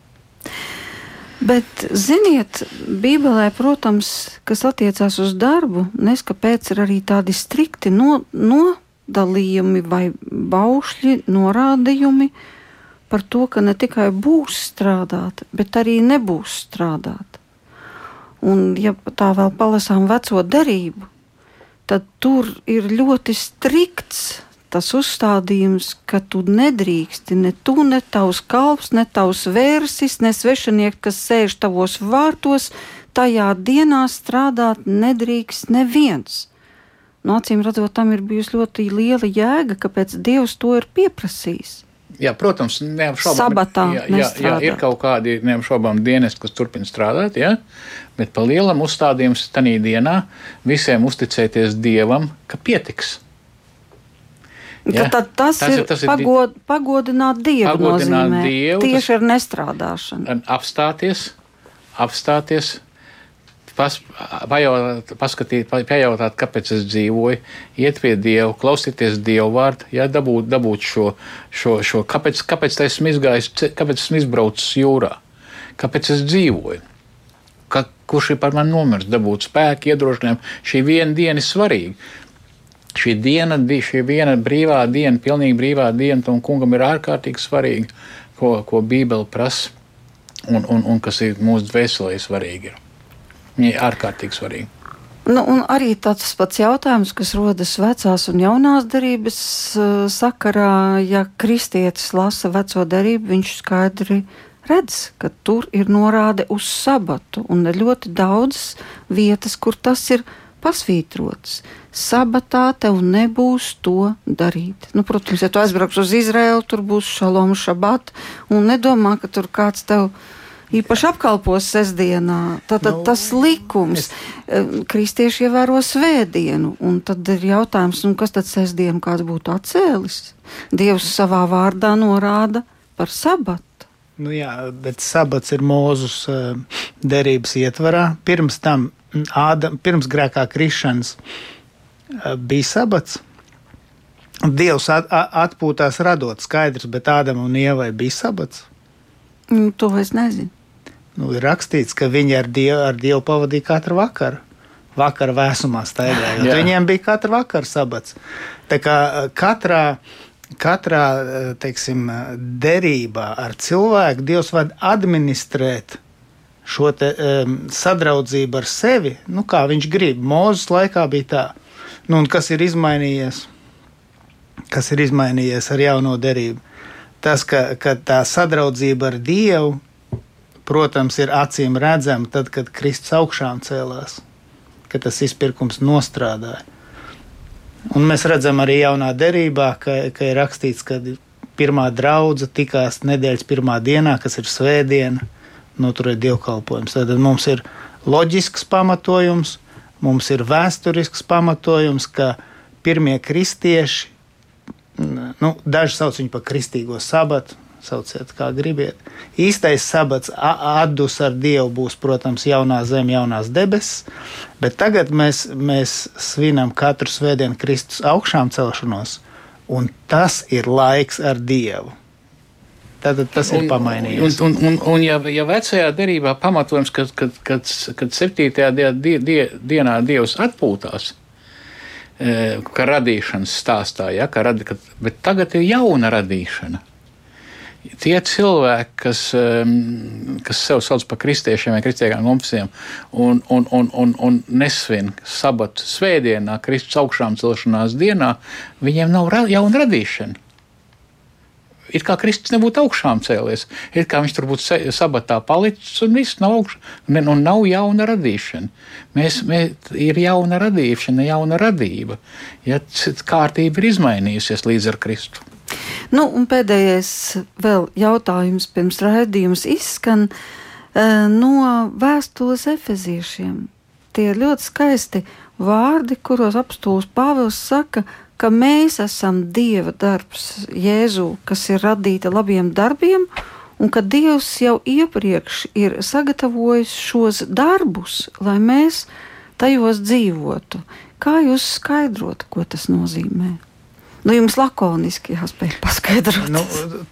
Bet, ziniet, Bībelē, protams, kas attiecās uz darbu, neskapēc ir arī tādi strikti no, nodalījumi vai baušļi, norādījumi par to, ka ne tikai būs strādāt, bet arī nebūs strādāt. Un, ja tā vēl palasām veco derību, tad tur ir ļoti strikts tas uzstādījums, ka tu nedrīksti ne tu, ne tavs kalps, ne tavs vērsis, ne svešinieki, kas sēž tavos vārtos, tajā dienā strādāt nedrīkst neviens. No nu, acīm redzot, tam ir bijusi ļoti liela jēga, kāpēc Dievs to ir pieprasījis. Jā, protams, neapšaubām. Sabatā jā, jā, jā, ir kaut kādi neapšaubām dienesti, kas turpina strādāt, jā, bet pa lielam uzstādījums tajā dienā visiem uzticēties Dievam, ka pietiks. Ja? Tad, tad tas, tas ir, tas ir pagod, pagodināt Dievu. Pagodināt nozīmē, Dievu tieši ar nestrādāšanu. Apstāties, apstāties, pas, pajautāt, paskatīt, pajautāt, kāpēc es dzīvoju, iet pie Dieva, klausīties Dieva vārdu, ja, dabūt, dabūt šo, šo, šo kāpēc, kāpēc esmu izgājis, kāpēc esmu izbraucis jūrā, kāpēc es dzīvoju. Ka, kurš ir par mani nomiris, dabūt spēku, iedrošinājumu. Šī viena diena ir svarīga. Šī diena, šī viena brīvā diena, pilnīgi brīvā diena, tam kungam ir ārkārtīgi svarīga, ko, ko Bībele prasa. un, un, un kas ir mūsu dvēselē svarīgi. Viņi ir ārkārtīgi svarīgi. Nu, un arī tāds pats jautājums, kas rodas vecās un jaunās derības uh, sakarā, ja kristietis lasa veco derību, viņš skaidri redz, ka tur ir norāde uz sabatu, un ir ļoti daudz vietas, kur tas ir pasvītrots. Sabatā tev nebūs to darīt. Nu, protams, ja tu aizbrauks uz Izraelu, tur būs šalom šabat, un nedomā, ka tur kāds tev īpaši apkalpos sestdienā. Tad, tad nu, tas likums, es... kristieši ievēro svētdienu, un tad ir jautājums, nu, kas tad sestdienu kāds būtu atcēlis? Dievs savā vārdā norāda par sabatu. Nu jā, bet sabats ir mūzus derības ietvarā. Pirms tam Ādam, pirms grēkā krišanas bija sabats. Dievs at, atpūtās radot skaidrs, bet Ādam un Ievai bija sabats. Nu, to es nezinu. Nu, ir rakstīts, ka viņi ar Dievu, ar Dievu pavadīja katru vakaru. Vakar vēsumā staigājot. Viņiem bija katru vakaru sabats. Tā kā katrā, katrā teiksim, derībā ar cilvēku Dievs var administrēt šo te, um, sadraudzību ar sevi, nu, kā viņš grib. Mūzes laikā bija tā, nu, un kas ir izmainījies, kas ir izmainījies ar jauno derību. Tas, ka, ka tā sadraudzība ar Dievu, protams, ir acīm redzama tad, kad Kristus augšām cēlās, kad tas izpirkums nostrādāja. Un mēs redzam arī jaunā derībā, ka, ka ir rakstīts, ka pirmā draudzene tikās nedēļas pirmā dienā, kas ir svētdiena noturēt dievkalpojumus. Tad mums ir loģisks pamatojums, mums ir vēsturisks pamatojums, ka pirmie kristieši, nu, daži sauc viņu par kristīgo sabatu, sauciet, kā gribiet. Īstais sabats atdus ar Dievu būs, protams, jaunā zeme, jaunās debesis, bet tagad mēs, mēs svinam katru svētdienu Kristus augšām celšanos, un tas ir laiks ar Dievu. Tad tas ir un, pamainījies. Un, un, un, un ja, ja vecajā derībā pamatojums, kad, kad, kad, kad septītajā die, die, die, dienā Dievs atpūtās, e, ka radīšanas stāstā, ja, ka radi, kad, bet tagad ir jauna radīšana. Tie cilvēki, kas, kas sev sauc par kristiešiem vai kristiešiem konfesijām un, un, un, un, un nesvin sabatu svētdienā, Kristus augšām celšanās dienā, viņiem nav jauna radīšana. It kā Kristus nebūtu augšām cēlies, it kā viņš tur būtu sabatā palicis un viss nav augšā, un, un nav jauna radīšana. Mēs, mēs ir jauna radīšana, jauna radība. Ja kārtība ir izmainījusies līdz ar Kristu. Nu, un pēdējais vēl jautājums pirms raidījums izskan uh, no vēstules efeziešiem. Tie ir ļoti skaisti vārdi, kuros apstults Pāvils saka, ka mēs esam Dieva darbs, Jēzu, kas ir radīta labiem darbiem, un ka Dievs jau iepriekš ir sagatavojis šos darbus, lai mēs tajos dzīvotu. Kā jūs skaidrot, ko tas nozīmē? Nu, jums lakoniski jāspēj paskaidrot. Nu,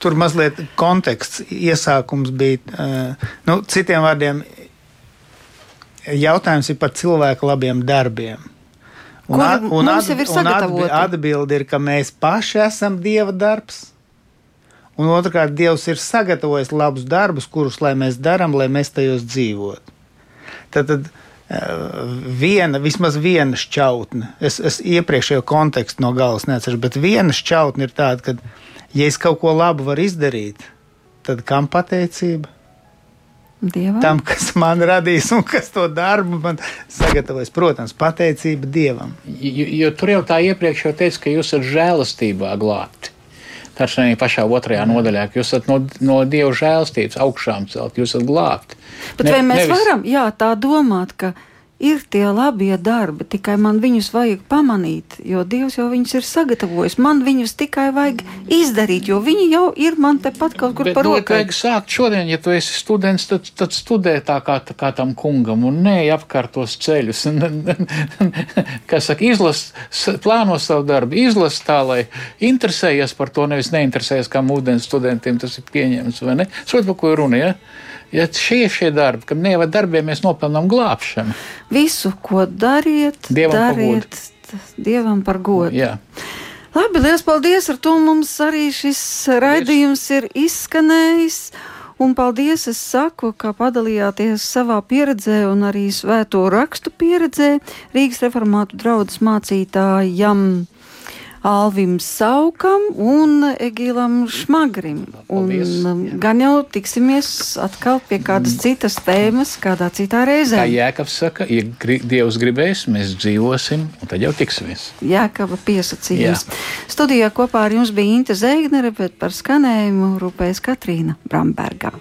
tur mazliet konteksts, iesākums bija, uh, nu, citiem vārdiem, jautājums ir par cilvēku labiem darbiem. Un, at, un, at, un atbi, atbildi ir, ka mēs paši esam Dieva darbs. Un otrkārt, Dievs ir sagatavojis labus darbus, kurus lai mēs darām, lai mēs tajos dzīvotu. Tad, tad eh, viena, vismaz viena šķautne, es, es iepriekšējo kontekstu no galvas neatceros, bet viena šķautne ir tāda, ka, ja es kaut ko labu varu izdarīt, tad kam pateicība? Dievam? Tam, kas man radīs un kas to darbu man sagatavojas. Protams, pateicība Dievam. Jo, jo tur jau tā iepriekš jau teica, ka jūs esat žēlastībā glābti. Tas arī pašā otrajā nodaļā, ka jūs esat no, no Dieva žēlastības augšām celt, jūs esat glābti. Bet ne, vai mēs nevis... varam jā, tā domāt, ka ir tie labie darbi, tikai man viņus vajag pamanīt, jo Dievs jau viņus ir sagatavojis. Man viņus tikai vajag izdarīt, jo viņi jau ir man tepat kaut kur par rokai. Vajag sākt šodien, ja tu esi students, tad, tad studē tā kā, tā kā tam kungam un nē, apkārtos ceļus. Kā saka, izlas, plāno savu darbu, izlas tā, lai interesējies par to, nevis neinteresējies kā ūdens studentiem, tas ir pieņemts, vai ne? Sot, par ko runa, ja? Ja šie ir šie darbi, kad neieva darbiem mēs nopelnām glābšanu. Visu, ko dariet, Dievam dariet par Dievam par godu. Jā. Labi, liels paldies! Ar to mums arī šis raidījums ir izskanējis. Un paldies, es saku, ka padalījāties savā pieredzē un arī svēto rakstu pieredzē Rīgas reformātu draudzes mācītājam. Alvim Saukam un Egilam Šmagrim. Paldies. Un, um, gan jau tiksimies atkal pie kādas citas tēmas, kādā citā reizē. Kā Jēkabs saka, ja gri, Dievs gribēs, mēs dzīvosim, un tad jau tiksimies. Jēkaba piesacījums. Studijā kopā ar jums bija Inte Zēgnere, bet par skanējumu rūpējas Katrīna Bramberga.